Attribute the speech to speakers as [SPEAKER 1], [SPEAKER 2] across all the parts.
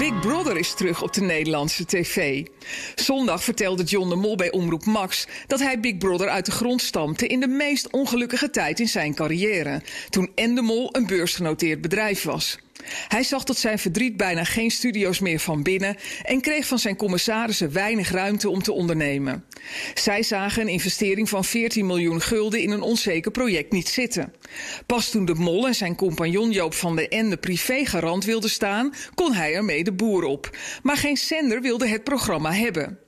[SPEAKER 1] Big Brother is terug op de Nederlandse tv. Zondag vertelde John de Mol bij Omroep Max dat hij Big Brother uit de grond stampte in de meest ongelukkige tijd in zijn carrière, toen Endemol een beursgenoteerd bedrijf was. Hij zag tot zijn verdriet bijna geen studio's meer van binnen en kreeg van zijn commissarissen weinig ruimte om te ondernemen. Zij zagen een investering van 14 miljoen gulden in een onzeker project niet zitten. Pas toen de Mol en zijn compagnon Joop van den Ende privégarant wilden staan, kon hij ermee de boer op. Maar geen zender wilde het programma hebben.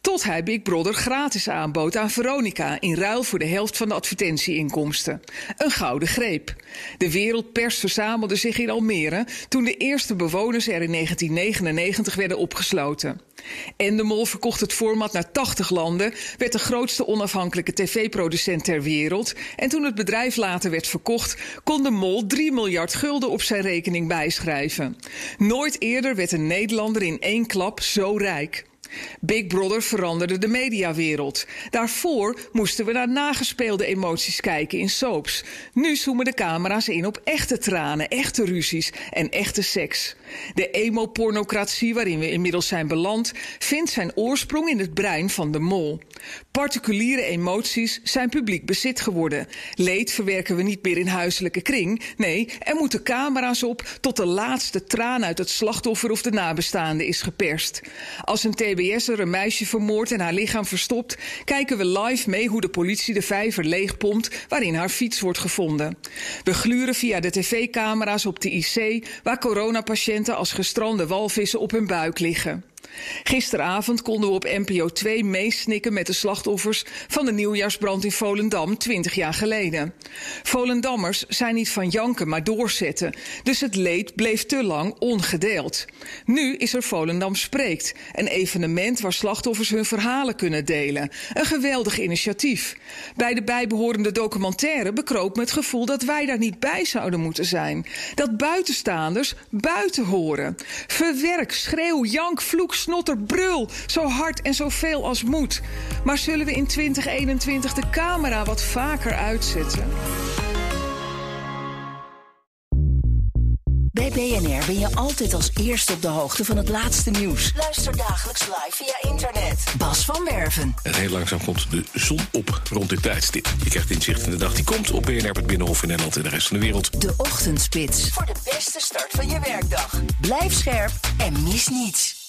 [SPEAKER 1] Tot hij Big Brother gratis aanbood aan Veronica in ruil voor de helft van de advertentieinkomsten. Een gouden greep. De wereldpers verzamelde zich in Almere toen de eerste bewoners er in 1999 werden opgesloten. Endemol verkocht het format naar 80 landen, werd de grootste onafhankelijke tv-producent ter wereld. En toen het bedrijf later werd verkocht, kon de Mol 3 miljard gulden op zijn rekening bijschrijven. Nooit eerder werd een Nederlander in één klap zo rijk. Big Brother veranderde de mediawereld. Daarvoor moesten we naar nagespeelde emoties kijken in soaps. Nu zoomen de camera's in op echte tranen, echte ruzies en echte seks. De emo-pornocratie waarin we inmiddels zijn beland, vindt zijn oorsprong in het brein van de mol. Particuliere emoties zijn publiek bezit geworden. Leed verwerken we niet meer in huiselijke kring. Nee, er moeten camera's op tot de laatste traan uit het slachtoffer of de nabestaande is geperst. Als een TBS'er een meisje vermoordt en haar lichaam verstopt, kijken we live mee hoe de politie de vijver leegpompt waarin haar fiets wordt gevonden. We gluren via de tv-camera's op de IC waar coronapatiënten als gestrande walvissen op hun buik liggen. Gisteravond konden we op NPO 2 meesnikken met de slachtoffers van de nieuwjaarsbrand in Volendam 20 jaar geleden. Volendammers zijn niet van janken, maar doorzetten. Dus het leed bleef te lang ongedeeld. Nu is er Volendam Spreekt, een evenement waar slachtoffers hun verhalen kunnen delen. Een geweldig initiatief. Bij de bijbehorende documentaire bekroop me het gevoel dat wij daar niet bij zouden moeten zijn. Dat buitenstaanders buiten horen. Verwerk, schreeuw, jank, vloek, snotter, brul. Zo hard en zo veel als moet. Maar zullen we in 2021 de camera wat vaker uitzetten?
[SPEAKER 2] Bij BNR ben je altijd als eerste op de hoogte van het laatste nieuws. Luister dagelijks live via internet. Bas van Werven.
[SPEAKER 3] En heel langzaam komt de zon op rond dit tijdstip. Je krijgt inzicht in de dag die komt op BNR, het Binnenhof in Nederland en de rest van de wereld.
[SPEAKER 2] De Ochtendspits. Voor de beste start van je werkdag. Blijf scherp en mis niets.